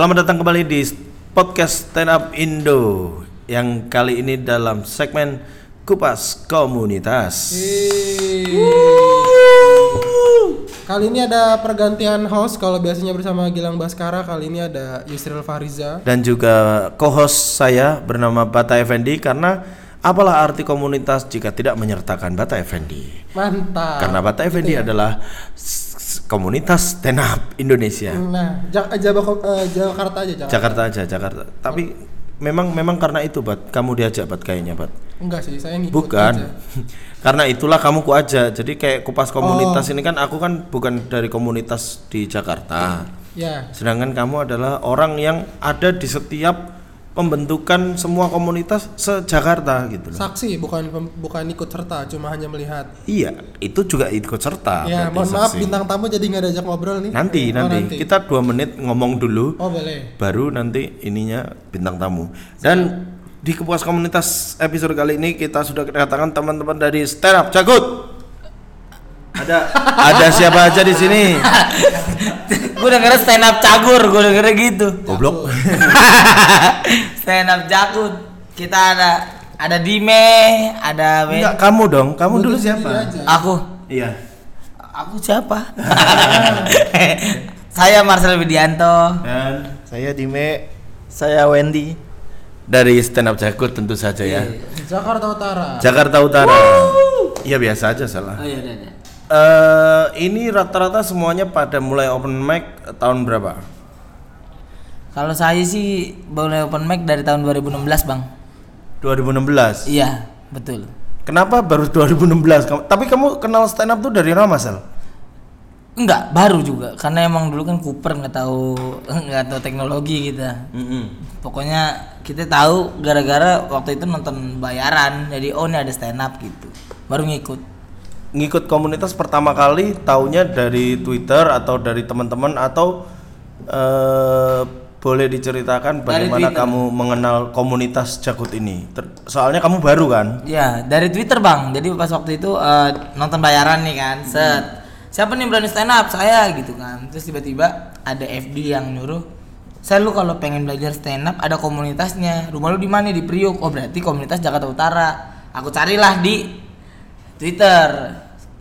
Selamat datang kembali di podcast Stand Up Indo yang kali ini dalam segmen Kupas Komunitas. Kali ini ada pergantian host. Kalau biasanya bersama Gilang Baskara, kali ini ada Yusril Fariza. Dan juga co-host saya bernama Bata Effendi karena apalah arti komunitas jika tidak menyertakan Bata Effendi? Mantap. Karena Bata Effendi adalah s- s- komunitas stand up Indonesia. Nah, Jak- Jaba- eh, Jakarta aja, Jakarta. Jakarta aja, Jakarta. Tapi memang memang karena itu, Bat, kamu diajak Bat kayaknya, Bat. Enggak sih, saya ngikut Bukan. aja. Karena itulah kamu ku aja. Jadi kayak kupas komunitas Oh. ini kan aku kan bukan dari komunitas di Jakarta. Ya. Sedangkan kamu adalah orang yang ada di setiap pembentukan semua komunitas se-Jakarta gitu loh. Saksi bukan bukan ikut serta, cuma hanya melihat. Iya, itu juga ikut serta. ya, mohon maaf saksi. bintang tamu jadi nggak diajak ngobrol nih. Nanti, Oh, nanti kita dua menit ngomong dulu, Oh, boleh. baru nanti ininya bintang tamu. Dan di kepuas komunitas episode kali ini kita sudah kedatangan teman-teman dari Stand Up Jagut. Ada ada siapa aja di sini? gue dengernya stand up cagur, gue dengernya gitu. Goblok. stand up jakut. Kita ada ada Dime, ada Ben. Enggak kamu dong. Kamu dulu Duduk siapa? Aku, Iya. aku siapa? Saya Marcel Widianto. Dan Saya Dime. Saya Wendy. dari Stand Up Jagut tentu saja ya. Jakarta Utara. Jakarta Utara. Iya biasa aja salah. Oh iya, iya, iya. Eh ini rata-rata semuanya pada mulai open mic tahun berapa? Kalau saya sih boleh open mic dari tahun 2016, Bang. 2016. Iya, betul. Kenapa baru 2016? Kamu- Tapi kamu kenal stand up tuh dari lama, Sel? Enggak, baru juga karena emang dulu kan Cooper nggak tahu nggak tahu teknologi kita. Pokoknya kita tahu gara-gara waktu itu nonton bayaran. Jadi oh ini ada stand up gitu. Baru ngikut. Ngikut komunitas pertama kali taunya dari Twitter atau dari teman-teman atau eh boleh diceritakan bagaimana kamu mengenal komunitas Jagut ini? Ter- soalnya kamu baru kan? Ya, dari Twitter, Bang. Jadi pas waktu itu eh, nonton bayaran nih kan. Set. Siapa nih berani stand up? Saya gitu kan. Terus tiba-tiba ada FD yang nyuruh saya lu kalau pengen belajar stand up ada komunitasnya. Rumah lu di mana? Di Priuk. Oh, berarti komunitas Jakarta Utara. Aku carilah di Twitter.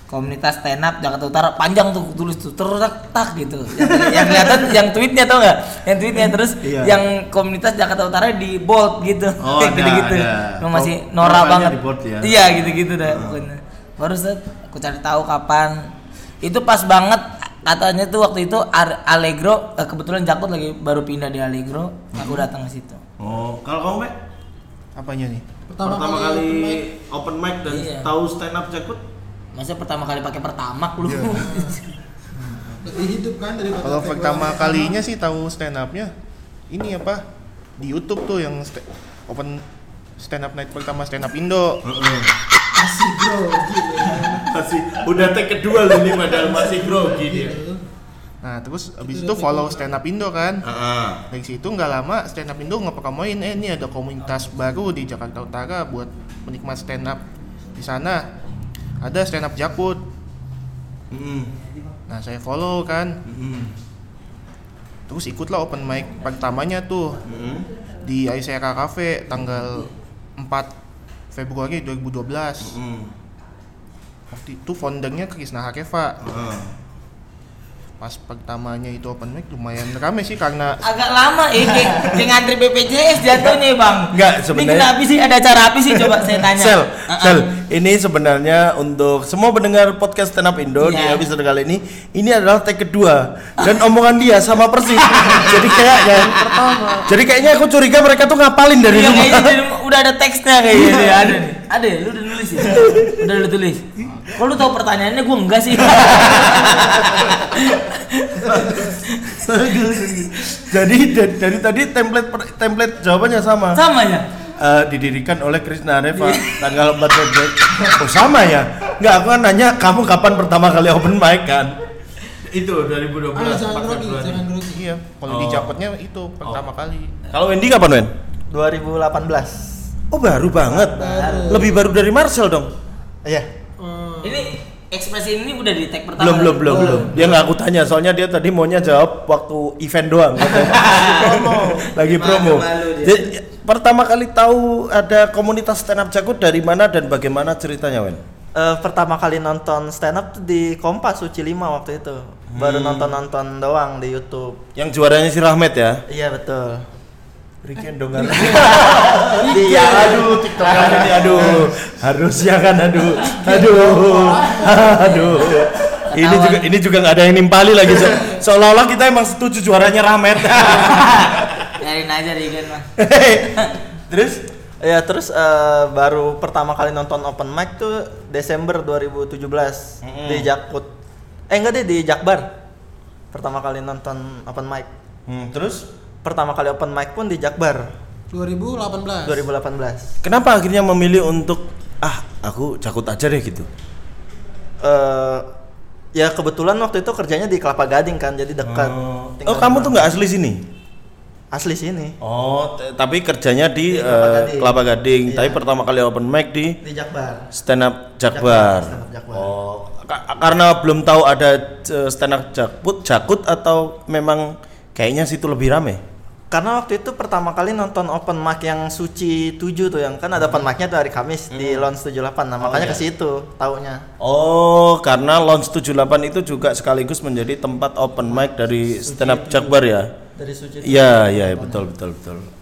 Komunitas stand up Jakarta Utara panjang tuh tulis tuh terus tak gitu. Yang, yang kelihatan yang tweetnya tau nggak? Yang tweetnya terus Iya. yang komunitas Jakarta Utara di bold gitu. Oh, kayak ada, gitu-gitu. ada. Masih Oh, norak banget. di bold ya? iya gitu-gitu dah pokoknya. Baru set aku cari tahu kapan. Itu pas banget katanya tuh waktu itu Ar- Allegro eh, kebetulan Jakut lagi baru pindah di Allegro aku datang ke situ. Oh, kalau kamu, Mek? Apanya nih? Pertama, pertama kali, kali open mic dan Iya. tahu stand up Jagut? masa pertama kali pakai pertamax lu lebih hidup kan dari Kalau pertama kalinya sih tahu stand upnya ini apa di YouTube tuh yang sta- open stand up night pertama stand up Indo. Asik bro, gitu. Masih udah take kedua loh ini padahal masih grogi dia. Nah terus abis itu follow stand up Indo kan. Heeh. Dari situ nggak lama stand up Indo ngepromoin eh ini ada komunitas baru di Jakarta Utara buat menikmat stand up di sana. Ada stand up Jakut. Mm-mm. Nah saya follow kan. Mm-mm. Terus ikutlah open mic pertamanya tuh Mm-mm. di Aisera Cafe tanggal 4 Februari 2012. Mm. Waktu itu foundernya Krisna Hakeva. Heeh. Pas pertamanya itu open mic lumayan rame sih karena agak lama eh kayak, kayak ngantri BPJS jatuhnya bang Enggak, ini sebenarnya- kenapa sih ada acara apa sih coba saya tanya Sel, ah. Sel, ini sebenarnya untuk semua pendengar podcast Stand Up Indo di Iya. episode kali ini, ini adalah take kedua dan omongan dia sama persis. jadi kayaknya, jadi kayaknya aku curiga mereka tuh ngapalin dari Iya, rumah. udah ada teksnya kayaknya deh, ada nih ada ya lu udah nulis ya udah lu tulis kok lu tahu pertanyaannya gue enggak sih jadi dari, dari tadi template template jawabannya sama. sama ya Eh, didirikan oleh Krishna Reva tanggal 4 Februari. Oh sama ya? Enggak, aku kan nanya kamu kapan pertama kali open mic kan? Itu 2012 Ah, jangan 4 grogi, jangan grogi. iya kalau di Oh. Jakutnya itu pertama kali. Kalau Wendy kapan Wen? 2018 Oh baru banget. Baru. Lebih baru dari Marcel dong. iya Hmm. ini ekspresi ini udah di tag pertama. belum belum kan? belum belum dia nggak aku tanya soalnya dia tadi maunya jawab waktu event doang lagi promo malu dia. Jadi, pertama kali tahu ada komunitas stand up Jakut dari mana dan bagaimana ceritanya Wen Eh, pertama kali nonton stand up di Kompas Suci 5 waktu itu. Baru nonton-nonton doang di YouTube. yang juaranya si Rahmat ya Iya betul. Riken dong kan Dia aduh tiktokan ini aduh. Harusnya kan aduh. Aduh. aduh. Ini juga ini juga nggak ada yang nimpali lagi so, seolah-olah kita emang setuju juaranya Rahmat. Nyariin aja Rigen mah. terus? Ya terus eh, baru pertama kali nonton open mic tuh Desember 2017 di Jakut. Eh enggak deh di Jakbar. Pertama kali nonton open mic. hmm, terus Pertama kali open mic pun di Jakbar 2018. 2018. kenapa akhirnya memilih untuk ah aku Jakut aja deh gitu eh ya kebetulan waktu itu kerjanya di Kelapa Gading kan jadi dekat. oh, Tinggal kamu tuh nggak asli sini asli sini oh tapi kerjanya di, Di Kelapa eh, Gading. Kelapa Gading Iya. tapi pertama kali open mic di di Jakbar. stand up Jakbar. Jakbar, stand up Jakbar. Oh, ka- karena belum tahu ada eh, stand up Jakut, Jakut atau memang kayaknya situ lebih rame? Karena waktu itu pertama kali nonton open mic yang Suci 7 tuh yang kan ada open mic-nya tuh hari Kamis di Lounge 78. Nah, makanya iya. ke situ taunya. Oh, karena Launch 78 itu juga sekaligus menjadi tempat open mic dari stand up Jakbar ya? Dari Suci. Iya, iya, betul, betul, betul.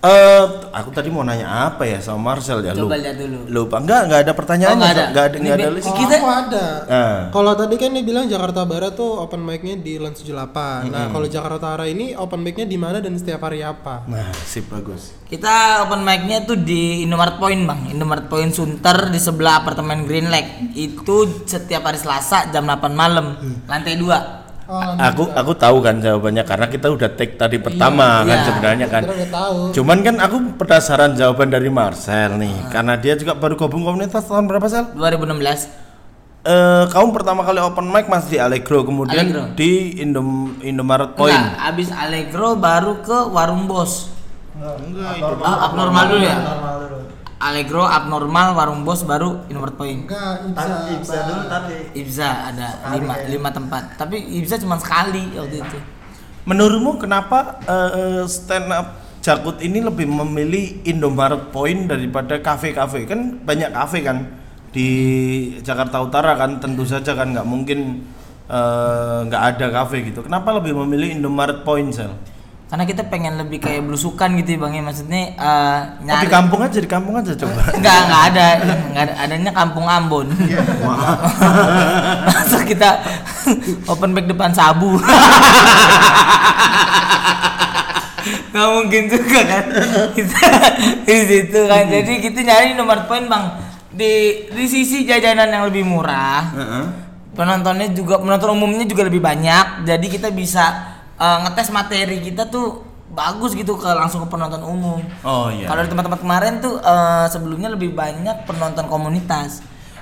Eh, aku tadi mau nanya apa ya sama Marcel ya? Coba Lupa. lihat dulu. Lupa. Enggak, enggak ada pertanyaan. Oh, nggak ada? Enggak ada, Ini nggak ada list. Kalau Kita- aku ada. Nah. Kalau tadi kan dia bilang Jakarta Barat tuh open mic-nya di Lan 78. Nah, kalau Jakarta Utara ini open mic-nya di mana dan setiap hari apa? Nah, sip bagus. Kita open mic-nya tuh di Indomaret Point, Bang. Indomaret Point Sunter di sebelah apartemen Green Lake. Itu setiap hari Selasa jam 8 malam, lantai 2. Oh, aku aku tahu kan jawabannya karena kita udah take tadi pertama kan iya. sebenarnya kan. udah tahu. Cuman kan aku penasaran jawaban dari Marcel nih karena dia juga baru gabung komunitas tahun berapa Sel? 2016. Eh kamu pertama kali open mic masih di Allegro kemudian Allegro. di Indom Indomaret Point. Enggak, abis Allegro baru ke Warung Bos. Enggak, itu Ah, abnormal dulu ya? Allegro, abnormal, Warung Bos baru Indomaret Point. Enggak, Tadi Ibsa. Ibsa dulu tadi. Ibza ada lima, lima tempat. Tapi Ibza cuma sekali waktu itu. Menurutmu kenapa eh, stand up Jakut ini lebih memilih Indomaret Point daripada kafe-kafe? Kan banyak kafe kan di Jakarta Utara kan tentu saja kan nggak mungkin eh, nggak ada kafe gitu. Kenapa lebih memilih Indomaret Point sel? Karena kita pengen lebih kayak belusukan gitu ya bang ya maksudnya eh, Oh, di nyari kampung aja di kampung aja coba. Enggak, enggak ada. Enggak ada. Adanya Kampung Ambon. Masa kita open mic depan sabu. Nggak mungkin juga kan. Kita di situ kan. Jadi kita nyari nomor poin, Bang. Di di sisi jajanan yang lebih murah. Heeh. Penontonnya juga penonton umumnya juga lebih banyak. Jadi kita bisa eh, ngetes materi kita tuh bagus gitu ke langsung ke penonton umum. Oh iya. Kalau di tempat-tempat kemarin tuh eh, sebelumnya lebih banyak penonton komunitas.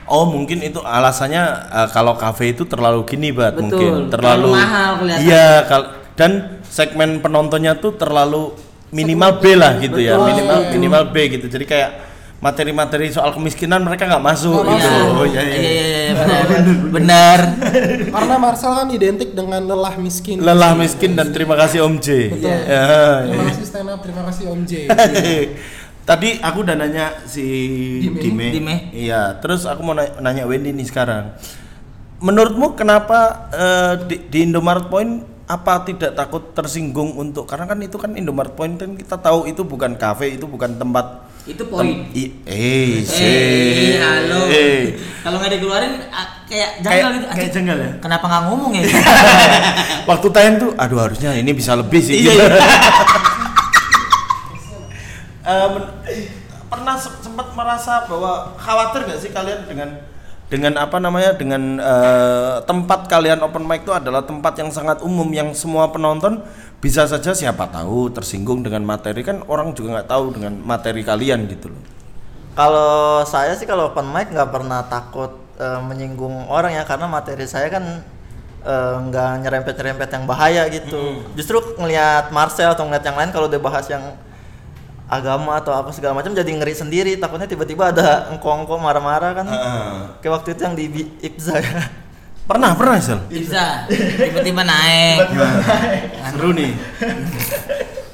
Oh mungkin itu alasannya eh, kalau kafe itu terlalu gini bat Betul, mungkin terlalu mahal kelihatan. Iya kal- dan segmen penontonnya tuh terlalu minimal B lah gitu ya Betul. minimal minimal B gitu jadi kayak materi-materi soal kemiskinan mereka nggak masuk Nggak gitu. masuk. Oh iya Iya, iya. iya, iya, benar. benar. Karena Marcel kan identik dengan lelah miskin. Lelah miskin dan terima kasih Om J. Betul. Ya, Terima iya. kasih stand up, terima kasih Om J. Tadi aku udah nanya si Dime. Dime. Dime. Iya, terus aku mau na- nanya Wendy nih sekarang. Menurutmu kenapa eh, di, di Indomaret Point apa tidak takut tersinggung untuk karena kan itu kan Indomaret Point kan kita tahu itu bukan kafe, itu bukan tempat Itu poin. eh, Eh, sih. halo. Eh. Kalau nggak dikeluarin kayak janggal Kayak- gitu. kayak janggal ya? Kenapa nggak ngomong ya? Waktu tayang tuh, aduh harusnya ini bisa lebih sih. Iya, gitu. iya. Eh, men- pernah se- sempat merasa bahwa khawatir gak sih kalian dengan dengan apa namanya dengan eh, tempat kalian open mic itu adalah tempat yang sangat umum yang semua penonton bisa saja siapa tahu tersinggung dengan materi kan orang juga nggak tahu dengan materi kalian gitu loh. Kalau saya sih kalau open mic nggak pernah takut eh, menyinggung orang ya karena materi saya kan eh, nggak nyerempet-nyerempet yang bahaya gitu. Justru ngelihat Marcel atau ngeliat yang lain kalau dia bahas yang agama atau apa segala macam jadi ngeri sendiri takutnya tiba-tiba ada engko-engko marah-marah kan Heeh. kayak waktu itu yang di Ibza ya Pernah, pernah, Sel. bisa tiba-tiba naik Seru nih.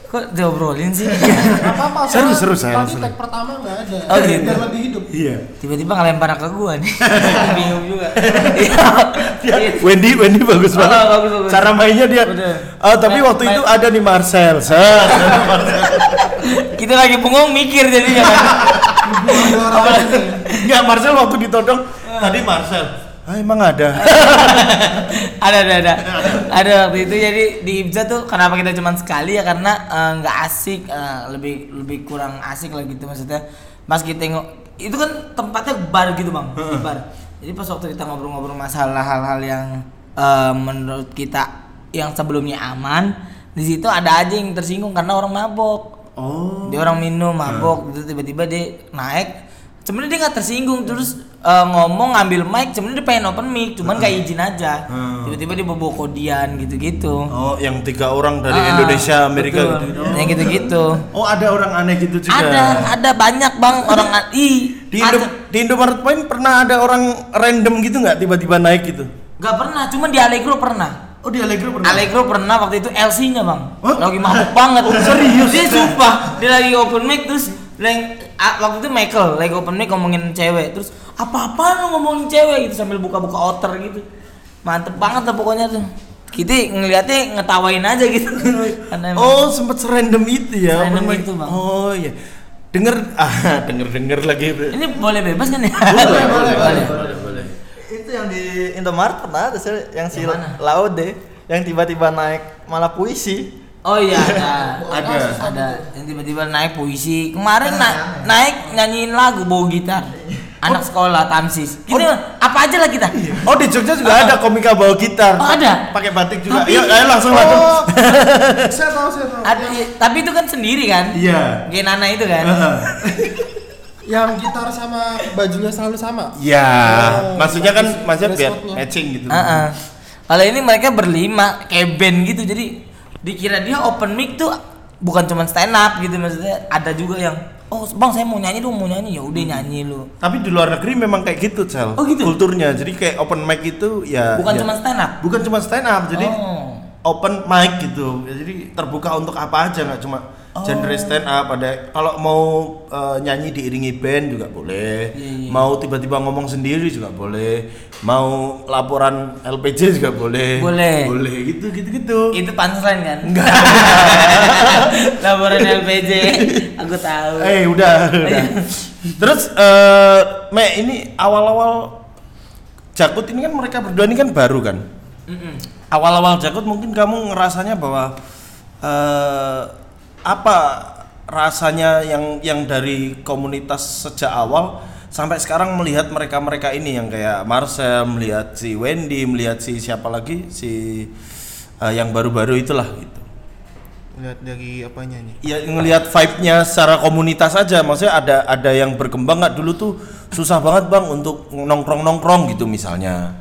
kok diobrolin sih Gak apa-apa. Seru, seru, saya Tadi langsung. tag pertama nggak ada. Oh, gitu. Biar lebih hidup. Iya. tiba-tiba ngelempar ke gua nih bingung juga Iya. Wendy, Wendy bagus Oh, banget. bagus, bagus. Cara mainnya dia. Oh, tapi waktu itu ada nih Marcel. kita lagi bengong mikir jadinya kan. Enggak, Marcel waktu ditodong. Tadi Marcel. Ah, emang ada. ada ada ada. Ada waktu itu jadi di Ibza tuh kenapa kita cuman sekali ya? Karena eh, nggak asik eh, lebih lebih kurang asik lah gitu maksudnya. Pas kita tengok itu kan tempatnya bar gitu bang. Di bar. Jadi pas waktu kita ngobrol-ngobrol masalah hal-hal yang eh, menurut kita yang sebelumnya aman di situ ada aja yang tersinggung karena orang mabok Oh. dia orang minum mabok gitu tiba-tiba dia naik. Sebenarnya dia nggak tersinggung terus eh, ngomong ngambil mic sebenarnya dia pengen open mic cuman nggak izin aja. Tiba-tiba dia bawa kodian gitu-gitu. Oh, yang tiga orang dari Ah, Indonesia, Amerika betul. gitu. yang gitu-gitu. Oh, ada orang aneh gitu juga. ada ada banyak bang orang ih Di Indo, di Indomaret Point pernah ada orang random gitu nggak tiba-tiba naik gitu? nggak pernah cuman di Allegro pernah Oh, di Allegro Allegro pernah waktu itu LC-nya bang Hah? lagi mabuk banget serius dia sumpah dia lagi open mic terus leng, waktu itu Michael lagi open mic ngomongin cewek terus apa-apaan ngomongin cewek gitu sambil buka-buka outer gitu mantep banget lah pokoknya tuh kita ngeliatnya ngetawain aja gitu Oh, sempat serandom itu ya. Serandom itu, Bang. Oh, iya. Denger ah, denger-denger lagi. ini boleh bebas kan ya Boleh, boleh, boleh. boleh, boleh. Itu yang di Indomaret pernah ada sih yang si Yang mana? Laude yang tiba-tiba naik malah puisi Oh iya ada, Ada. ada yang tiba-tiba naik puisi. Kemarin na- naik nyanyiin lagu bawa gitar. Anak sekolah Tamsis. Gitu apa aja lah kita. Oh, di Jogja juga ada komika bawa gitar. Oh, ada? Pakai batik juga. Tapi- Yuk, ayo langsung langsung. Oh, saya tahu, saya tahu. Ada, tapi itu kan sendiri kan? Iya. Genana itu kan. Heeh. Yang gitar sama bajunya selalu sama. Ya, Oh, maksudnya kan maksudnya biar matching gitu. Heeh. Kalau ini mereka berlima kayak band gitu. Jadi dikira dia open mic tuh bukan cuma stand up gitu maksudnya ada juga yang oh bang saya mau nyanyi dong mau nyanyi ya udah nyanyi lu Tapi di luar negeri memang kayak gitu, Cel. Oh, gitu? Kulturnya. Jadi kayak open mic itu ya bukan ya- cuma stand up bukan cuma stand up, jadi Oh. open mic gitu. Jadi terbuka untuk apa aja nggak cuma Oh. genre stand up ada kalau mau eh, nyanyi diiringi band juga boleh. Iya, iya. Mau tiba-tiba ngomong sendiri juga boleh. Mau laporan LPJ juga boleh. Boleh. Boleh gitu gitu gitu. itu punchline kan enggak laporan LPJ aku tahu Eh udah, udah. Terus eh Me ini awal-awal Jakut ini kan mereka berdua ini kan baru kan. Mm-mm. Awal-awal Jakut mungkin kamu ngerasanya bahwa eh apa rasanya yang yang dari komunitas sejak awal sampai sekarang melihat mereka-mereka ini yang kayak Marcel, melihat si Wendy, melihat si siapa lagi si eh, yang baru-baru itulah gitu. lihat dari apanya nih Ya ngelihat vibe-nya secara komunitas aja, maksudnya ada ada yang berkembang nggak? Dulu tuh susah banget bang untuk nongkrong nongkrong gitu misalnya.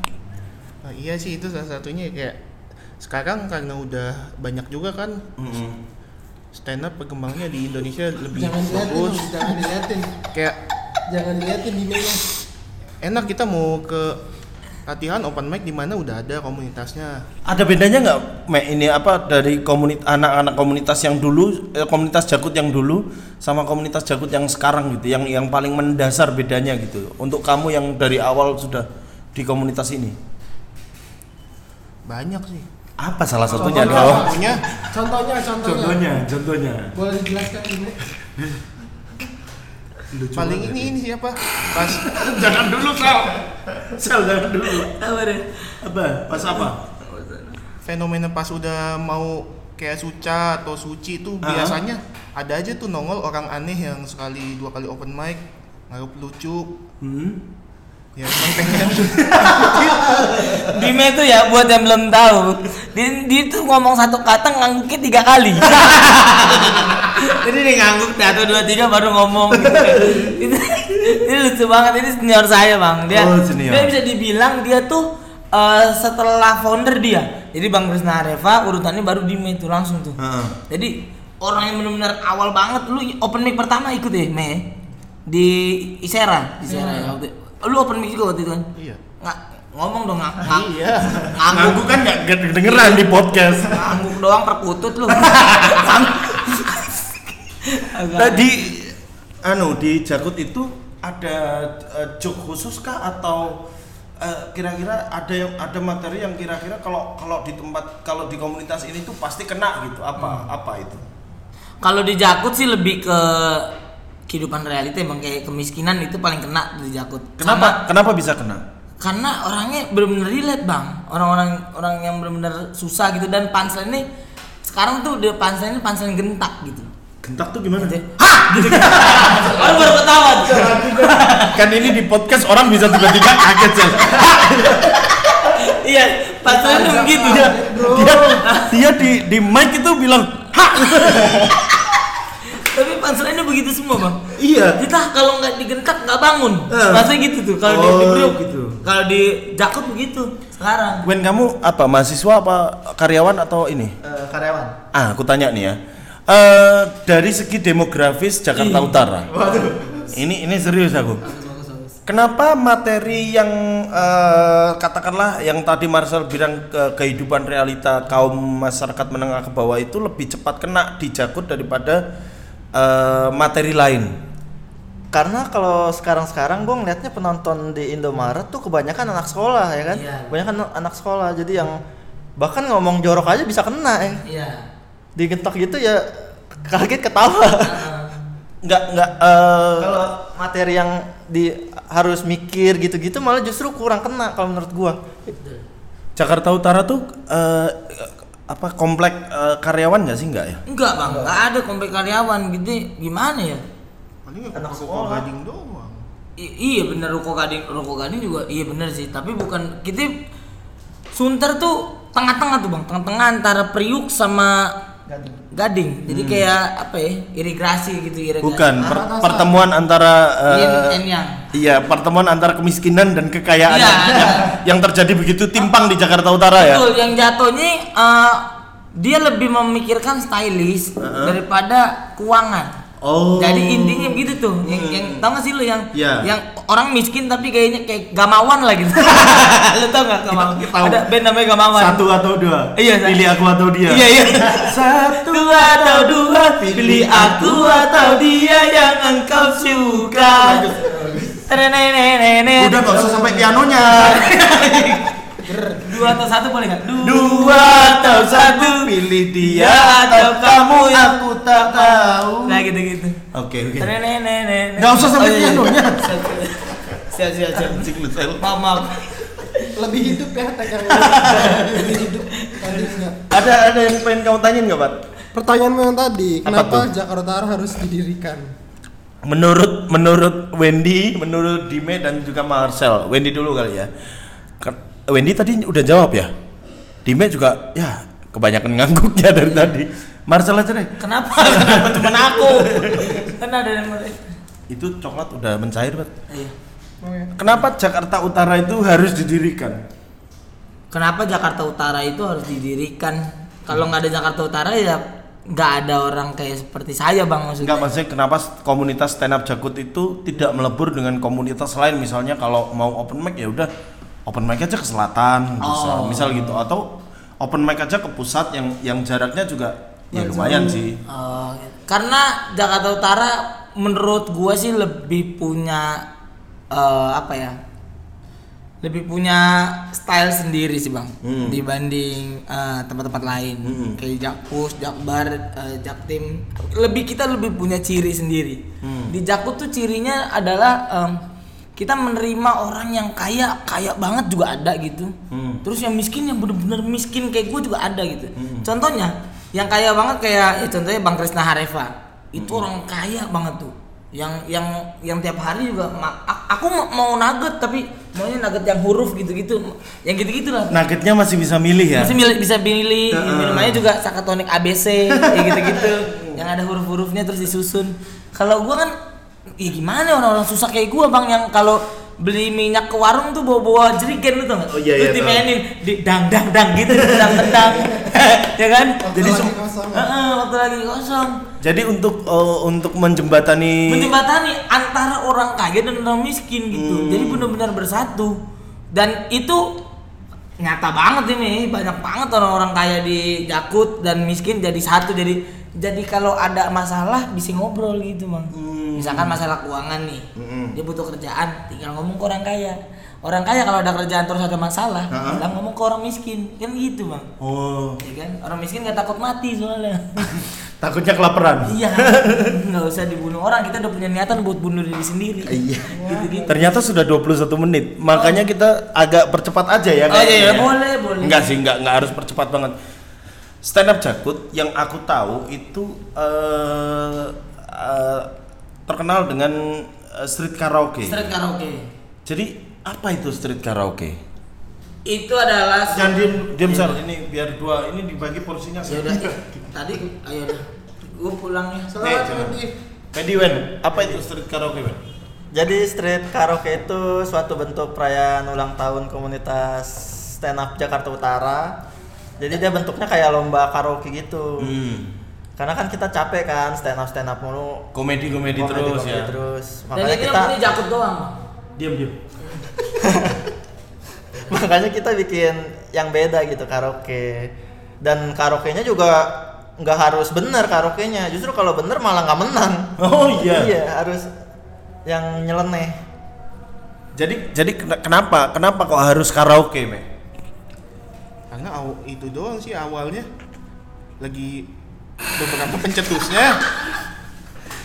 Nah, iya sih itu salah satunya kayak sekarang karena udah banyak juga kan stand up perkembangannya di Indonesia lebih Jangan bagus jangan diliatin. kayak Jangan diliatin di media. enak kita mau ke latihan open mic di mana udah ada komunitasnya Ada bedanya nggak, ini apa dari komunitas anak-anak komunitas yang dulu, eh, komunitas Jakut yang dulu sama komunitas Jakut yang sekarang gitu, yang yang paling mendasar bedanya gitu. Untuk kamu yang dari awal sudah di komunitas ini, banyak sih apa salah satunya Contohnya punya Contohnya, contohnya. Contohnya, contohnya. Boleh dijelaskan ini? paling ini ini siapa pas jangan dulu Sal, Sal jangan dulu. apa deh Apa? Pas apa? fenomena pas udah mau kayak suca atau suci itu Ah. biasanya ada aja tuh nongol orang aneh yang sekali dua kali open mic ngaruh lucu Hmm? Ya Dime itu ya buat yang belum tahu. Dia, dia tuh ngomong satu kata ngangguknya tiga kali. Jadi dia ngangguk satu dua tiga baru ngomong. Gitu. itu, ini lucu banget ini senior saya bang. Dia Oh, senior. dia bisa dibilang dia tuh eh, setelah founder dia. Jadi bang Krisna Areva urutannya baru Dime itu langsung tuh. Heeh. jadi orang yang benar-benar awal banget lu open mic pertama ikut ya Me di Isera Isera ya waktu lu open mic juga waktu itu kan Iya. nggak ngomong dong nggak nggak Iya. ngangguk kan nggak kedengeran di podcast. ngangguk doang perkutut lu Tadi anu di Jakut itu ada eh, joke khusus kah atau eh, kira-kira ada yang ada materi yang kira-kira kalau kalau di tempat kalau di komunitas ini tuh pasti kena gitu apa apa itu? Kalau di Jakut sih lebih ke kehidupan realita emang kayak kemiskinan itu paling kena di Jakut. Kenapa kenapa bisa kena? Sama- karena orangnya benar-benar relate bang. Orang-orang orang yang benar-benar susah gitu dan punchline ini sekarang tuh dia punchline ini punchline gentak gitu. Gentak tuh gimana? Hah gitu. gitu. Orang baru ketawa. kan ini di podcast orang bisa tiba-tiba kaget sih. Iya, punchline itu begitu. dia, dia dia di di mic itu bilang Tapi punchline-nya begitu semua bang. iya. Kita kalau nggak digentak nggak bangun. Rasanya gitu tuh. Kalau di, Oh, di Priok gitu. Kalau di Jakut begitu sekarang. Wen kamu apa mahasiswa apa karyawan atau ini? Eh, karyawan. Ah, aku tanya nih ya. Eh dari segi demografis Jakarta Ih. Utara. Ini ini serius aku. Kenapa materi yang eh, katakanlah yang tadi Marcel bilang ke kehidupan realita kaum masyarakat menengah ke bawah itu lebih cepat kena di Jakut daripada eh, materi lain? Karena kalau sekarang-sekarang gue ngeliatnya penonton di Indomaret tuh kebanyakan anak sekolah ya kan, Iya. kebanyakan anak sekolah. Jadi yang bahkan ngomong jorok aja bisa kena ya. Iya. Digentak gitu ya kaget ketawa. Enggak enggak eh, kalau materi yang di harus mikir gitu-gitu malah justru kurang kena kalau menurut gua. Jakarta Utara tuh eh, apa komplek eh, karyawan nggak sih enggak ya? Enggak bang, enggak ada komplek karyawan gitu. Gimana ya? Paling anak sekolah. gading doang. I- iya bener ruko gading, ruko gading juga iya bener sih. Tapi bukan kita Sunter tuh tengah-tengah tuh bang, tengah-tengah antara Priuk sama Gading. Jadi kayak apa ya? Irigasi gitu, irigasi. Bukan per- pertemuan antara Yin yang. Iya, pertemuan antara kemiskinan dan kekayaan Iya, yang, ada. yang terjadi begitu timpang di Jakarta Utara ya. Betul, yang jatuhnya eh, dia lebih memikirkan stylish daripada keuangan. Oh. Jadi intinya begitu tuh. Yang, yang tau gak sih lu yang Iya. yang orang miskin tapi kayaknya kayak gamawan lah gitu. lu tau gak gamawan? Tahu. Ada band namanya gamawan. Satu atau dua? Iya, Pilih aku atau dia? Iya iya. Satu Dua atau dua, pilih aku atau dia yang engkau suka. Udah gak usah sampai pianonya. Dua atau satu boleh nggak? Dua atau satu pilih dia Ya, atau kamu yang aku tak tahu. Nah gitu-gitu. Oke oke. Terenenenenen. Nggak usah sampai Oh, iya, iya. pianonya. Siap siap siap. Maaf maaf. Lebih hidup ya yang lebih hidup tadinya. Ada ada yang pengen kamu tanyain nggak, Pak? Pertanyaanmu yang tadi, Apa kenapa tuh? Jakarta Utara harus didirikan? Menurut menurut Wendy, menurut Dime dan juga Marcel. Wendy dulu kali ya. Wendy tadi udah jawab ya. Dime juga ya kebanyakan ngangguknya dari tadi. Marcel aja deh. Kenapa? Kenapa cuma aku? Kan ada yang Itu coklat udah mencair, Pak. Iya. Kenapa Jakarta Utara itu harus didirikan? Kenapa Jakarta Utara itu harus didirikan? Kalau nggak ada Jakarta Utara ya nggak ada orang kayak seperti saya bang maksudnya. Enggak maksudnya kenapa komunitas stand up Jakut itu tidak melebur dengan komunitas lain misalnya kalau mau open mic ya udah open mic aja ke selatan bisa Oh. misal gitu atau open mic aja ke pusat yang yang jaraknya juga ya lumayan jauh. sih. Oh, karena Jakarta Utara menurut gua sih lebih punya eh, apa ya? Lebih punya style sendiri sih bang Hmm. dibanding eh, tempat-tempat lain Hmm. kayak Jakpus, Jakbar, eh, Jaktim. Lebih kita lebih punya ciri sendiri. Hmm. Di Jakpus tuh cirinya adalah em, kita menerima orang yang kaya kaya banget juga ada gitu. Hmm. Terus yang miskin yang bener-bener miskin kayak gue juga ada gitu. Contohnya yang kaya banget kayak ya contohnya Bang Krisna Hareva. Itu orang kaya banget tuh. Yang yang yang tiap hari juga aku mau, nugget tapi maunya nugget yang huruf gitu-gitu. Yang gitu-gitu lah. Nuggetnya masih bisa milih ya. Bisa milih bisa pilih Heeh. minumannya juga sakatonik ABC ya gitu-gitu. yang ada huruf-hurufnya terus disusun. Kalau gua kan ya gimana orang-orang susah kayak gua Bang yang kalau beli minyak ke warung tuh bawa-bawa jerigen lu tau nggak? Oh, iya, Terus iya, dimainin di dang dang dang gitu, tendang tendang, ya kan? Waktu Jadi lagi kosong. Heeh, waktu lagi kosong. Jadi untuk eh, untuk menjembatani menjembatani antara orang kaya dan orang miskin gitu. Hmm. Jadi benar-benar bersatu. Dan itu nyata banget ini, banyak banget orang-orang kaya di Jakut dan miskin jadi satu. Jadi jadi kalau ada masalah bisa ngobrol gitu, Bang. Misalkan masalah keuangan nih. Hmm. Dia butuh kerjaan, tinggal ngomong ke orang kaya. Orang kaya kalau ada kerjaan terus ada masalah, Ha-ha. bilang ngomong ke orang miskin. Kan gitu, Bang. Oh, Ya kan? Orang miskin gak takut mati soalnya. takutnya kelaparan. Iya, nggak usah dibunuh orang. Kita udah punya niatan buat bunuh diri sendiri. Iya. Gitu gitu. Ternyata sudah 21 menit. Makanya kita agak percepat aja ya Oh iya, iya, kayaknya. boleh, boleh. Enggak sih, enggak enggak harus percepat banget. Stand up Jakut yang aku tahu itu eh eh, terkenal dengan eh, street karaoke. Street karaoke. Jadi apa itu street karaoke? Itu adalah Jangan diem, diem Sar. ini biar dua ini dibagi porsinya. Ya udah, tadi ayo udah. Gue pulang ya. Selamat jangan. Wendy. Pedi Wen, apa itu street karaoke Wen? Jadi street karaoke itu suatu bentuk perayaan ulang tahun komunitas stand up Jakarta Utara. Jadi dia bentuknya kayak lomba karaoke gitu. Hmm. Karena kan kita capek kan stand up stand up mulu. Komedi-komedi terus komedi-komedi ya. terus. Dan Makanya ini kita punya jakut doang. Diam diam. makanya kita bikin yang beda gitu karaoke. Dan karaoke-nya juga nggak harus bener karaoke-nya. Justru kalau bener malah nggak menang. Oh iya. Iya, harus yang nyeleneh. Jadi jadi kena- kenapa kenapa kok harus karaoke, Me? Karena aw- itu doang sih awalnya lagi beberapa pencetusnya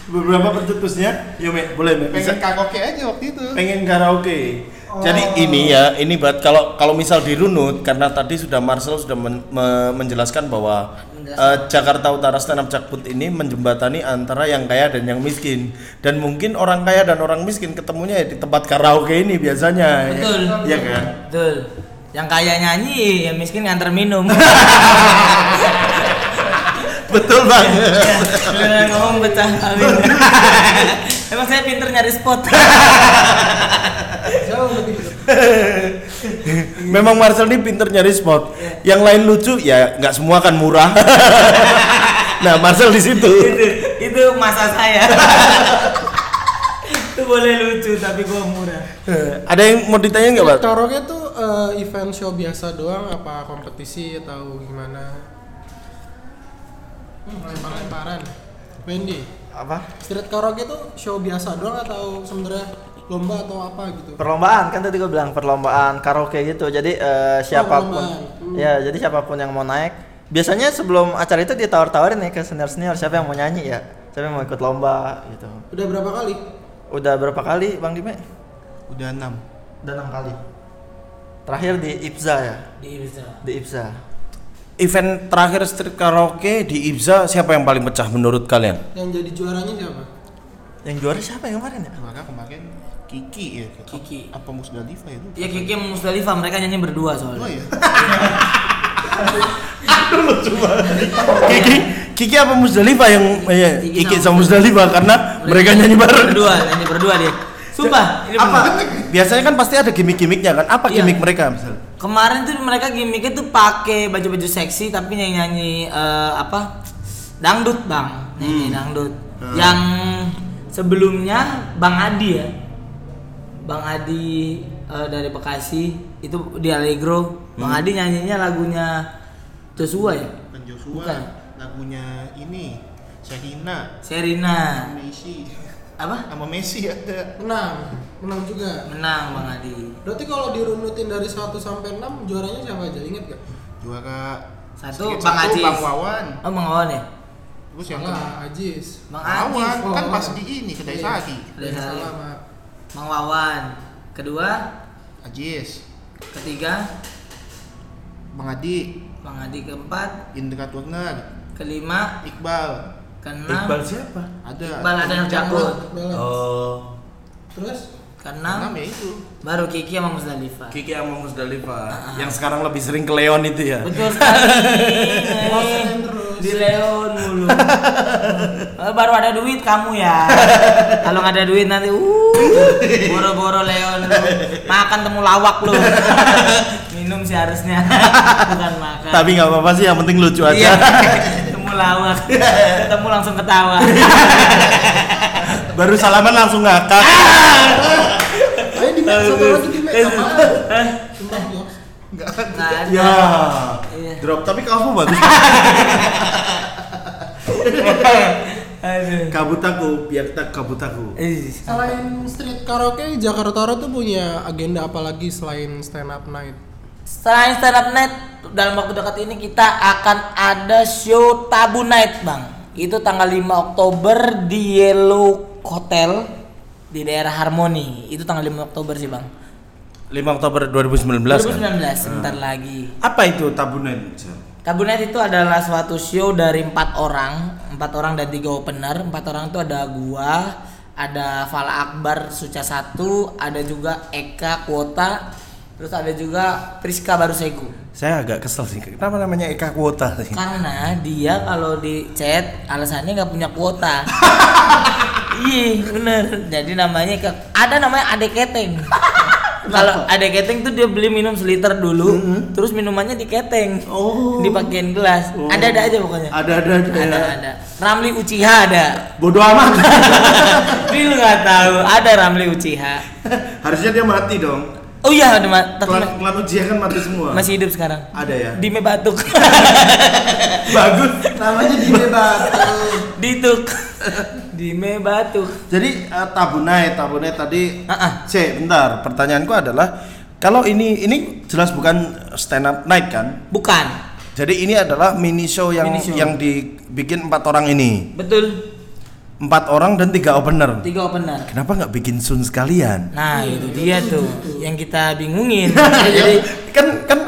Beberapa pencetusnya, yo Me, boleh Me. Bisa pengen karaoke aja waktu itu. pengen karaoke. Jadi ini ya, ini buat kalau kalau misal dirunut karena tadi sudah Marcel sudah men- me- menjelaskan bahwa eh, Jakarta Utara Stand Up Jakput ini menjembatani antara yang kaya dan yang miskin dan mungkin orang kaya dan orang miskin ketemunya ya di tempat karaoke ini biasanya. Betul. Iya kan? Betul. Yang kaya nyanyi, yang miskin nganter minum. Betul bang. Beneran ngomong pecah amin. Emang saya pinter nyari spot. Jauh lebih. Memang Marcel ini pinter nyari spot. Yang lain lucu ya nggak semua kan murah. nah Marcel di situ. itu, itu masa saya. itu boleh lucu tapi gua murah. Ada yang mau ditanya nggak Pak? Karaoke tuh eh, event show biasa doang apa kompetisi atau gimana? Hmm, lempar-lemparan. Wendy, Apa? street karaoke tuh show biasa doang atau sebenarnya lomba atau apa gitu? Perlombaan kan tadi gue bilang perlombaan karaoke gitu. Jadi eh, siapa pun. Hmm. ya jadi siapa pun yang mau naik biasanya sebelum acara itu ditawar-tawarin nih ke senior-senior siapa yang mau nyanyi ya. Siapa yang mau ikut lomba gitu. Udah berapa kali? Udah berapa kali Bang Dime? Udah enam. Udah enam kali. Terakhir di Ibza ya. Di bisa. Di Ibza. Event terakhir street karaoke di Ibza siapa yang paling pecah menurut kalian? Yang jadi juaranya siapa? Yang juara siapa yang kemarin ya? Maka kemarin Kiki ya. Kiki. Apa Musdalifah itu? Ya Kiki sama Musdalifah mereka nyanyi berdua soalnya. Oh ya. Kiki Kiki apa Musdalifah yang eh, Kiki Kiki sama Musdalifah karena mereka nyanyi bareng. Berdua, nyanyi berdua dia. Sumpah, ini Apa? bener. Biasanya kan pasti ada gimmick-gimmicknya kan? Apa Iya. gimmick mereka misal? Kemarin tuh mereka gimmicknya tuh pakai baju-baju seksi tapi nyanyi nyanyi apa? Dangdut bang. Nyanyi dangdut. Yang sebelumnya bang Adi ya. Bang Adi eh, dari Bekasi. Itu di Allegro. Bang Adi nyanyinya lagunya Joshua ya? Bukan Joshua. Bukan. Lagunya ini. Serina Messi. Apa Sama Messi ada. Menang. Menang juga. menang bang Adi Berarti kalau dirunutin dari 1 sampai 6 juaranya siapa aja? Ingat gak? Juara Satu, Bang satu, Ajis. Bang Wawan. oh bang Wawan ya Terus yang kedua Ajis. bang Wawan Oh, kan pas di ini kedai Iya. Sari. Kedai Sari. bang Wawan kedua Ajis. ketiga Bang Adi. bang Adi keempat Indra Turner. kelima Iqbal. Keenam siapa? Ada. Iqbal ada yang jago. Oh, Terus keenam Enam ya itu. baru Kiki sama Musdalifah Kiki sama Musdalifah yang sekarang lebih sering ke Leon itu ya. betul sekali. Di Leon mulu. Eh, Baru ada duit kamu ya. Kalau nggak ada duit nanti uh boro-boro Leon lu. Makan temu lawak lu. Minum sih harusnya. Bukan makan. Tapi nggak apa-apa sih, yang penting lucu aja. Iya. Temu lawak. Ketemu langsung ketawa. Baru salaman langsung ngakak. Ayo di satu lagi di ada. Ya. Iya. Drop, tapi kamu bagus. Aduh. kabut aku, biar tak kabut aku. Eh, Selain street karaoke, Jakarta Utara tuh punya agenda apa lagi selain stand up night? Selain stand up night, dalam waktu dekat ini kita akan ada show Tabu Night, Bang. Itu tanggal 5 Oktober di Yellow Hotel di daerah Harmoni. Itu tanggal 5 Oktober sih, Bang. 5 Oktober 2019 kan? 2019, sebentar lagi. Apa itu tabunan? Tabu Night itu adalah suatu show dari empat orang, empat orang dan tiga opener. Empat orang itu ada gua, ada Fala Akbar Suca satu, ada juga Eka Kuota, terus ada juga Priska Barusegu. Saya agak kesel sih. Kenapa namanya Eka Kuota sih? Karena dia kalau di chat alasannya nggak punya kuota. Iya bener. Jadi namanya ke- ada namanya Ade Keteng. Kalau Ade Keteng tuh dia beli minum seliter dulu, terus minumannya diketeng, Oh. dipakein gelas. Ada ada aja pokoknya. Ada ada ada. Ada ada. Ramli Uchiha ada. Bodoh amat. Lu nggak tahu ada Ramli Uchiha. Harusnya dia mati dong. Oh iya ada ma- tapi Klan, ma- klan Uchiha kan mati semua. masih hidup sekarang. ada ya. Dime batuk. Bagus. Namanya Dime Batu. Dituk. Dime batuk. Jadi uh, tabunai, tabunai tadi. Ah, ah. Cek, bentar. Pertanyaanku adalah kalau ini ini jelas bukan stand up night kan? Bukan. Jadi ini adalah mini show yang Mini show. yang dibikin empat orang ini. Betul. Empat orang dan tiga opener. Tiga opener. Kenapa nggak bikin sun sekalian? Nah, itu dia tuh yang kita bingungin. Jadi kan kan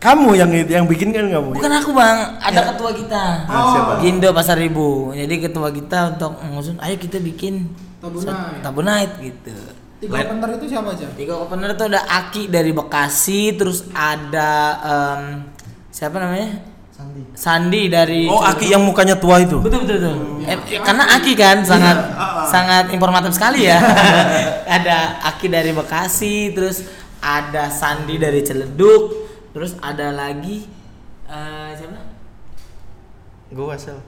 kamu yang yang bikin kan kamu. bukan aku, Bang. Ada ketua kita. Siapa? Gindo Pasar Ibu. Jadi ketua kita untuk mengusun, ayo kita bikin Tabu sat- night. Tabu night gitu. Tiga opener itu siapa aja? Tiga opener tuh ada Aki dari Bekasi, terus ada em, siapa namanya? Sandi. Sandi dari Oh, Aki yang mukanya tua itu. Betul betul betul. Eh, karena Aki kan sangat sangat informatif sekali ya. ada Aki dari Bekasi, terus ada Sandi dari Ciledug, terus ada lagi eh siapa? Gua sel.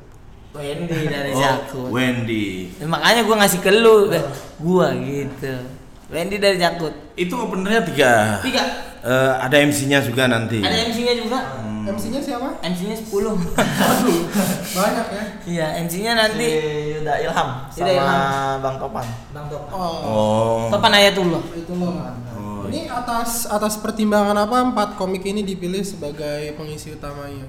Wendy dari Oh, Jakut. Wendy. Ya, makanya gua ngasih ke lu, eh, gua gitu. Wendy dari Jakut. Itu openernya tiga. Tiga. Eh, ada MC-nya juga nanti. Ada MC-nya juga. MC-nya siapa? MC-nya 10. Aduh, banyak ya. Iya, MC-nya Si nanti Yuda Ilham Yuda sama Ilham. Bang Topan. Bang Topan. Oh, Oh. Topan Ayatullah. itu loh. Oh. Ini atas atas pertimbangan apa empat komik ini dipilih sebagai pengisi utamanya?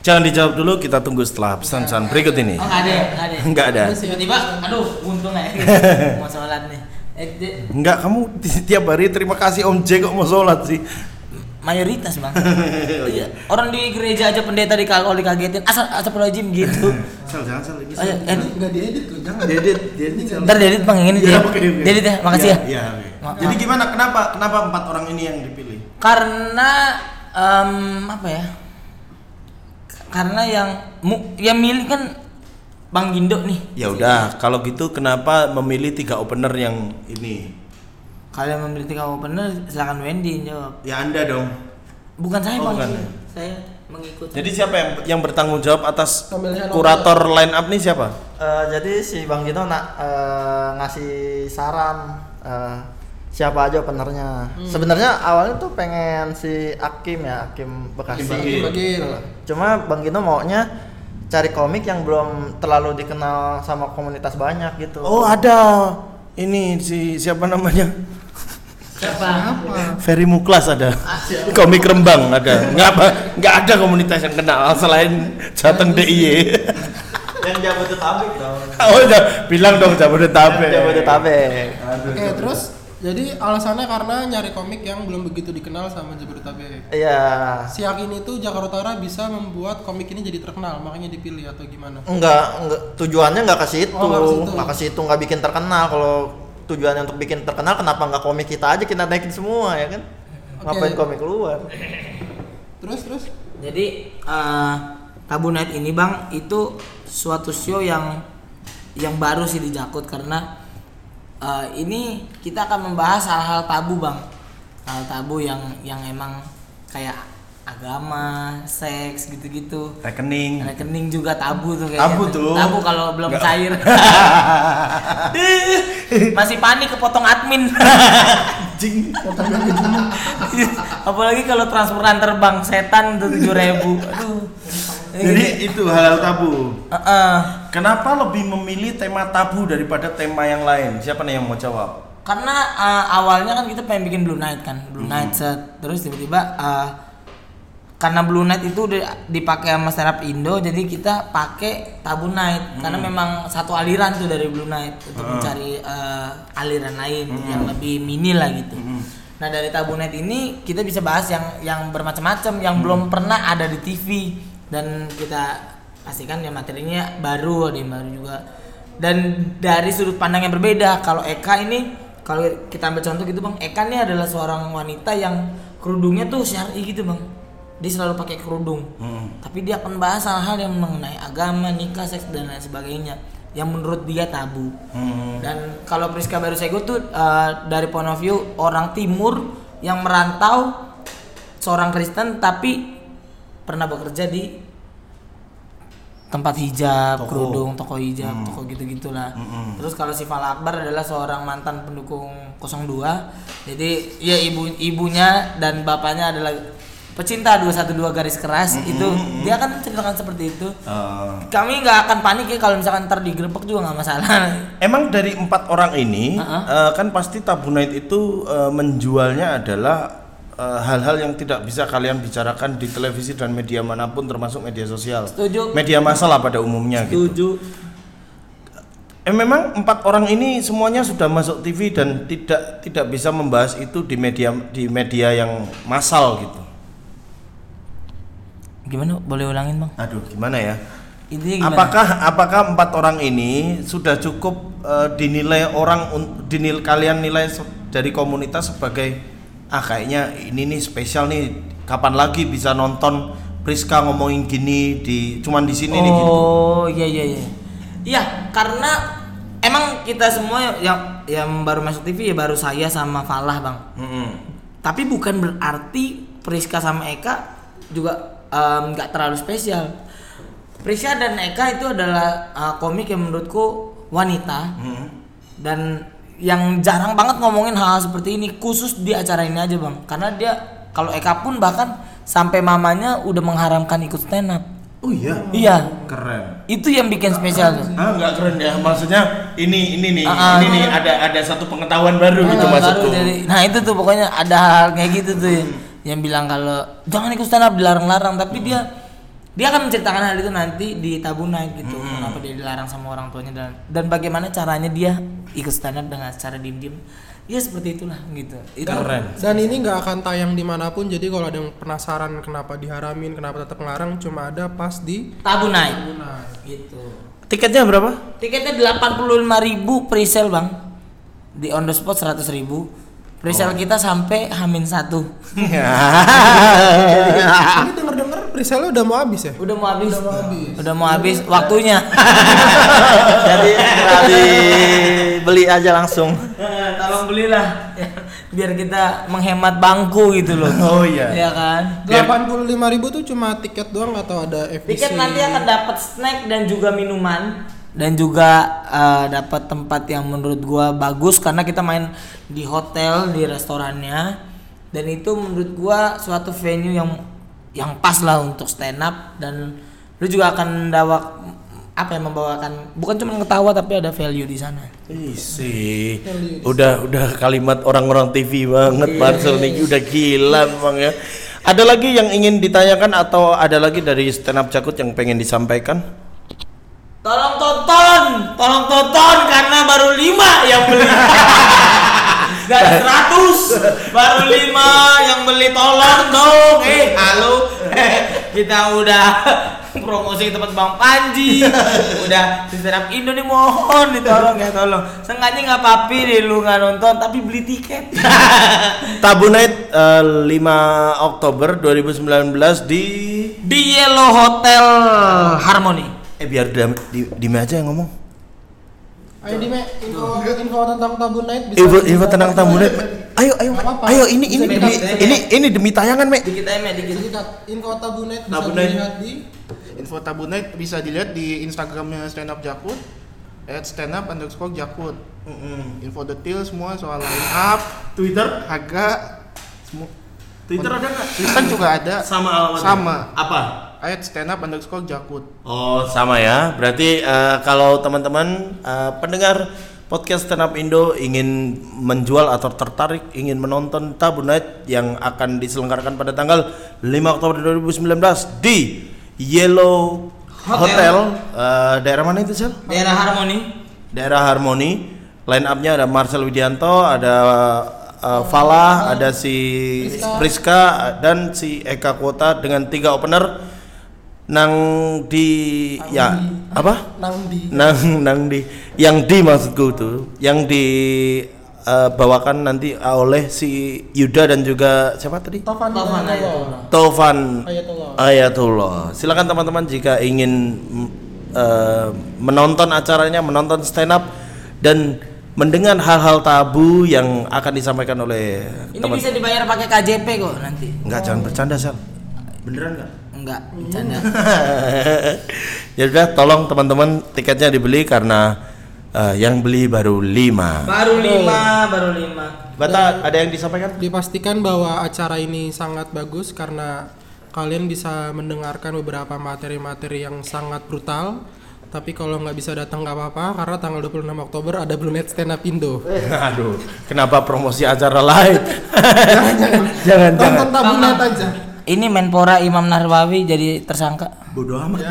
Jangan dijawab dulu, kita tunggu setelah pesan-pesan berikut ini. Oh, nggak ada, nggak ada. Enggak ada. Tiba-tiba, aduh, untung ya. Mau sholat nih. Eh, Enggak, kamu ti- tiap hari terima kasih Om J kok mau sholat sih. mayoritas bang. Iya. Orang di gereja aja pendeta di kalau dikagetin asal asal gitu. Sel, jangan sel lagi. Oh, iya, Enggak diedit loh, jangan. Diedit, diedit. Ntar diedit bang yang ini Iya, dia. oke, oke. Diedit ya, makasih Iya, ya. Iya, Jadi gimana? Kenapa? Kenapa empat orang ini yang dipilih? Karena em, apa ya? Karena yang yang milih kan Bang Gindo nih. Ya udah, kalau gitu kenapa memilih tiga opener yang ini? Kalau yang memilih tiga opener silakan Wendy jawab. Ya Anda dong. Bukan saya Oh, bang. bukan. Saya mengikuti. Jadi siapa yang yang bertanggung jawab atas Pemilihan kurator line up nih siapa? Eh, jadi si Bang Gino nak eh, ngasih saran eh, siapa aja openernya. Sebenarnya awalnya tuh pengen si Akim ya, Akim Bekasi. Akim Bagil. Cuma Bang Gino maunya cari komik yang belum terlalu dikenal sama komunitas banyak gitu. Oh ada ini si siapa namanya? Siapa? Ferry Muklas ada. Komik Rembang ada. Nggak apa, nggak ada komunitas yang kenal selain Jateng DIY. yang Jabodetabek dong. oh udah bilang dong Jabodetabek. Jabodetabek. Oke, terus jadi alasannya karena nyari komik yang belum begitu dikenal sama Jabodetabek. Iya. Si Yakin itu Jakarta Utara bisa membuat komik ini jadi terkenal, makanya dipilih atau gimana? Enggak, enggak tujuannya enggak ke situ. Oh, nggak ke situ. Enggak bikin terkenal. Kalau tujuannya untuk bikin terkenal, kenapa enggak komik kita aja kita naikin semua ya kan? Oke. Ngapain komik keluar? Terus terus Jadi eh, Tabu Night ini bang itu suatu show yang yang baru sih di Jakut karena eh, ini kita akan membahas hal-hal tabu bang hal tabu yang yang emang kayak agama, seks gitu-gitu. Rekening. Rekening juga tabu tuh kayaknya. Tabu tuh. Tabu kalau belum Nggak. cair. Masih panik kepotong admin. Apalagi kalau transferan terbang setan tuh tujuh ribu. Aduh. Jadi itu hal tabu. Heeh. Kenapa lebih memilih tema tabu daripada tema yang lain? Siapa nih yang mau jawab? Karena uh, awalnya kan kita pengen bikin Blue Night kan, Blue Hmm. Night set. Terus tiba-tiba uh, karena Blue Night itu udah dipakai sama stand up Indo, jadi kita pakai Tabu Night karena Hmm. memang satu aliran tuh dari Blue Night untuk mencari uh, aliran lain Hmm. yang lebih mini lah gitu. Nah dari Tabu Night ini kita bisa bahas yang yang bermacam-macam yang Hmm. belum pernah ada di TV dan kita pastikan ya materinya baru ada yang baru juga. Dan dari sudut pandang yang berbeda kalau Eka ini kalau kita ambil contoh gitu bang Eka ini adalah seorang wanita yang kerudungnya tuh syar'i gitu bang. Dia selalu pakai kerudung. Tapi dia akan bahas hal-hal yang mengenai agama nikah seks dan lain sebagainya yang menurut dia tabu. Hmm. dan kalau Priska baru saya tuh uh, dari point of view orang timur yang merantau seorang Kristen tapi pernah bekerja di tempat hijab, Toko. kerudung, toko hijab, toko gitu-gitulah. Terus kalau si Fala Akbar adalah seorang mantan pendukung 02. Jadi ya ibu ibunya dan bapaknya adalah pecinta 212 garis keras itu dia kan ceritakan seperti itu. Eh, Kami nggak akan panik ya kalau misalkan ntar digerebek juga nggak masalah. Emang dari empat orang ini Uh-uh. eh, kan pasti Tabu Night itu eh, menjualnya adalah eh, hal-hal yang tidak bisa kalian bicarakan di televisi dan media mana pun termasuk media sosial. Setuju. Media massa lah pada umumnya gitu. Setuju. Eh, memang empat orang ini semuanya sudah masuk TV dan tidak tidak bisa membahas itu di media di media yang massal gitu. Gimana? Boleh ulangin bang? Aduh, gimana ya? Intinya gimana? Apakah apakah empat orang ini sudah cukup eh, dinilai orang dinil kalian nilai dari komunitas sebagai ah kayaknya ini nih spesial nih kapan lagi bisa nonton Priska ngomongin gini di cuman di sini nih gitu. Oh iya iya iya. Iya karena emang kita semua yang yang baru masuk TV ya baru saya sama Falah bang. Mm-mm. Tapi bukan berarti Priska sama Eka juga nggak terlalu spesial. Priska dan Eka itu adalah uh, komik yang menurutku wanita Mm. dan yang jarang banget ngomongin hal, seperti ini khusus di acara ini aja bang. Karena dia kalau Eka pun bahkan sampai mamanya udah mengharamkan ikut stand up. Oh iya. Iya, Keren. itu yang bikin spesial tuh. Ah nggak keren ya maksudnya ini ini nih ah. ini nih ada ada satu pengetahuan baru gitu maksudku. dari- nah itu tuh pokoknya ada hal kayak gitu tuh ya, yang bilang kalau jangan ikut stand up dilarang-larang tapi dia dia akan menceritakan hal itu nanti di tabungan gitu kenapa dia dilarang sama orang tuanya dan dan bagaimana caranya dia ikut stand up dengan secara diem-diem. Ya seperti itulah gitu. Itu. Keren. Dan ini nggak akan tayang di mana pun, jadi kalau ada yang penasaran kenapa diharamin, kenapa tetap ngelarang, cuma ada pas di tabu naik gitu. Tiketnya berapa? tiketnya 85.000 pre-sale bang. Di on the spot 100.000 pre-sale kita sampai hamin satu. Ini denger-denger presale udah mau habis ya? udah mau habis udah mau habis waktunya Jadi tinggal dibeli aja langsung. Tolong belilah biar kita menghemat bangku gitu loh Oh iya. ya kan 85.000 tuh cuma tiket doang atau ada FVC? tiket nanti akan dapat snack dan juga minuman dan juga eh, dapat tempat yang menurut gua bagus karena kita main di hotel di restorannya dan itu menurut gua suatu venue yang yang pas lah untuk stand up dan lu juga akan dawak apa yang membawakan bukan cuma ketawa tapi ada value di sana Isi, udah udah kalimat orang-orang TV banget Marcel nih udah gila memang ya. Ada lagi yang ingin ditanyakan atau ada lagi dari stand up Jakut yang pengen disampaikan? Tolong tonton, tolong tonton karena baru lima yang beli. Ada seratus, baru lima yang beli tolong dong. Eh, halo, kita udah promosi ke tempat Bang Panji. Udah stand up Indo nih mohon nih tolong ya tolong. Sengaja nggak papi deh lu nggak nonton tapi beli tiket. Tabu Night eh, 5 Oktober 2019 di Di Yellow Hotel Harmony. eh biar di, di, Dime aja yang ngomong. Ayo Dime, info info tentang Tabu Night bisa Info, info. Tabu Night. Ayo ayo Nggak apa-apa. ayo ini ini Bisa demi ini ini demi tayangan, Mek. Dikit aja, Mek, dikit. Info Tabu Night bisa Tabu Night. dilihat di Info Tabu Night bisa dilihat di Instagramnya Stand Up Jakut at stand up underscore jakut info detail semua soal line up Twitter harga semua Twitter ada nggak? Twitter juga ada Sama alamatnya. Sama. Apa? At stand up underscore jakut Oh sama ya. Berarti eh, kalau teman-teman eh, pendengar podcast Stand Up Indo ingin menjual atau tertarik ingin menonton Tabu Night yang akan diselenggarakan pada tanggal 5 Oktober 2019 di Yellow Hotel, eh, daerah mana itu sel? Daerah Harmony. Daerah Harmoni. Line up-nya ada Marcel Widianto, ada eh, Falah, ada si Priska dan si Eka Kuota dengan tiga opener. Nang di ya apa? nang di nang nang di yang di maksudku tuh yang di eh, bawakan nanti oleh si Yuda dan juga siapa tadi Tovan Tovan Hidayatullah. Tovan Ayatullah. Ayatullah silakan teman-teman jika ingin eh, menonton acaranya menonton stand up dan mendengar hal-hal tabu yang akan disampaikan oleh Ini teman bisa dibayar pakai KJP kok nanti. nggak jangan bercanda sel beneran nggak Enggak, bercanda. ya udah tolong teman-teman tiketnya dibeli karena eh, yang beli baru lima baru lima, baru lima. Bata ada yang disampaikan? Dipastikan bahwa acara ini sangat bagus karena kalian bisa mendengarkan beberapa materi-materi yang sangat brutal. Tapi kalau nggak bisa datang nggak apa-apa karena tanggal 26 Oktober ada Blue Night Stand Up Indo. Aduh, kenapa promosi acara lain? jangan, Tonton Tabu Night aja. Ini Menpora Imam Nahrawi jadi tersangka. Bodoh amat. Ya.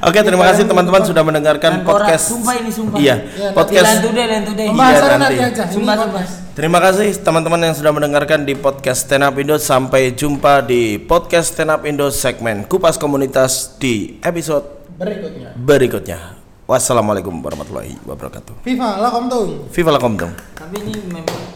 Oke, terima kasih teman-teman sudah mendengarkan Menpora, podcast. sumpah ini sumpah. Iya, Ya, podcast. Today, today. Iya, nanti nanti. aja. Ini Sumpah, sumpah. Terima kasih teman-teman yang sudah mendengarkan di podcast Stand Up Indo. Sampai jumpa di podcast Stand Up Indo segmen Kupas Komunitas di episode Berikutnya. berikutnya. Wassalamualaikum warahmatullahi wabarakatuh. Viva, lakom tung. Viva la Komdong. Tapi ini memang